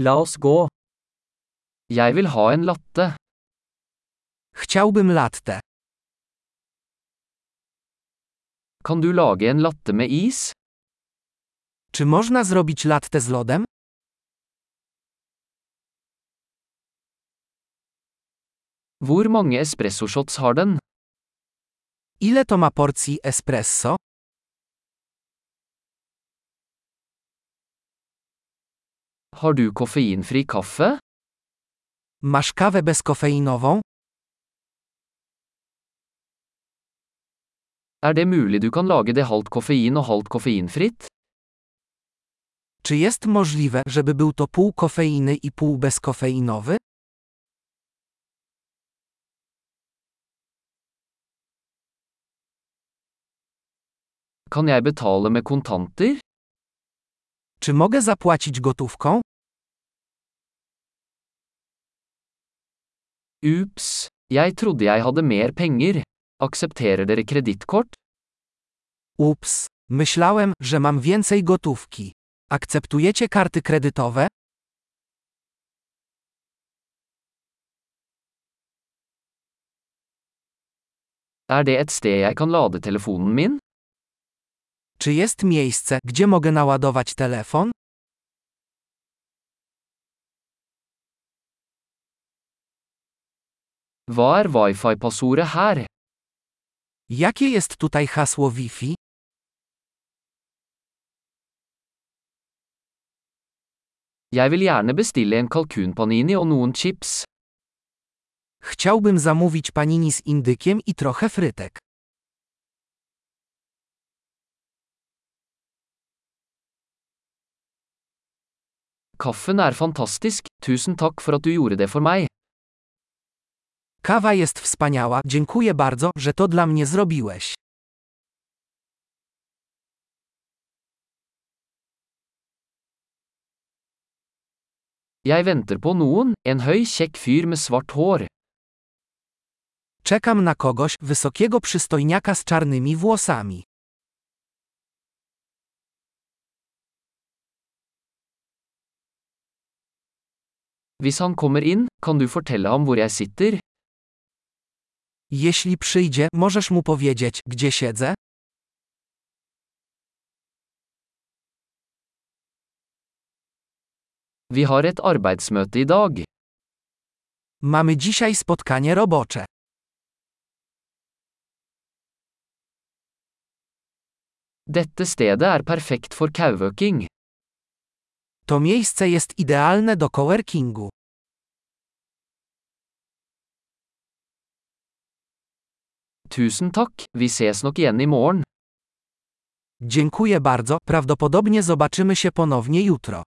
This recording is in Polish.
La oss gå. Jeg vil ha en latte. Chciałbym latte. Kan du lage en latte med is? Czy można zrobić latte z lodem? Hvor mange espressoshots har den? Ile to ma porcji espresso? Har du koffeinfri kaffe? Masz kawę bezkofeinową? Er det mulig du kan lage det halvt koffein og halvt koffeinfritt? Czy jest możliwe, żeby był to pół kofeiny i pół bezkofeinowy? Kan jeg betale med kontanter? Czy mogę zapłacić gotówką? Ups, jeg trodde jeg hadde mer penger. Aksepterer dere kredittkort? Ups, myślałem, że mam więcej gotówki. Akceptujecie karty kredytowe? Er det et sted jeg kan lade telefonen min? Czy jest miejsce, gdzie mogę naładować telefon? Hva er wifi-passordet her? Jakie jest tutaj hasło Wi-Fi? Jeg vil gjerne bestille en kalkunpanini og noen chips. Chciałbym zamówić panini z indykiem i trochę frytek. Kaffen er fantastisk, tusen takk for at du gjorde det for meg. Kawa jest wspaniała, dziękuję bardzo, że to dla mnie zrobiłeś. Jeg venter på noen, en høy, kjekk fyr med svart hår. Czekam na kogoś, wysokiego przystojniaka z czarnymi włosami. Hvis han kommer inn, kan du fortelle ham hvor jeg sitter? Jeśli przyjdzie, możesz mu powiedzieć, gdzie siedzę? Vi har et arbeidsmøte i dag. Mamy dzisiaj spotkanie robocze. Dette stedet er perfekt for kauwøking. To miejsce jest idealne do coworkingu. Tusen vi ses nok i morgen. Dziękuję bardzo, prawdopodobnie zobaczymy się ponownie jutro.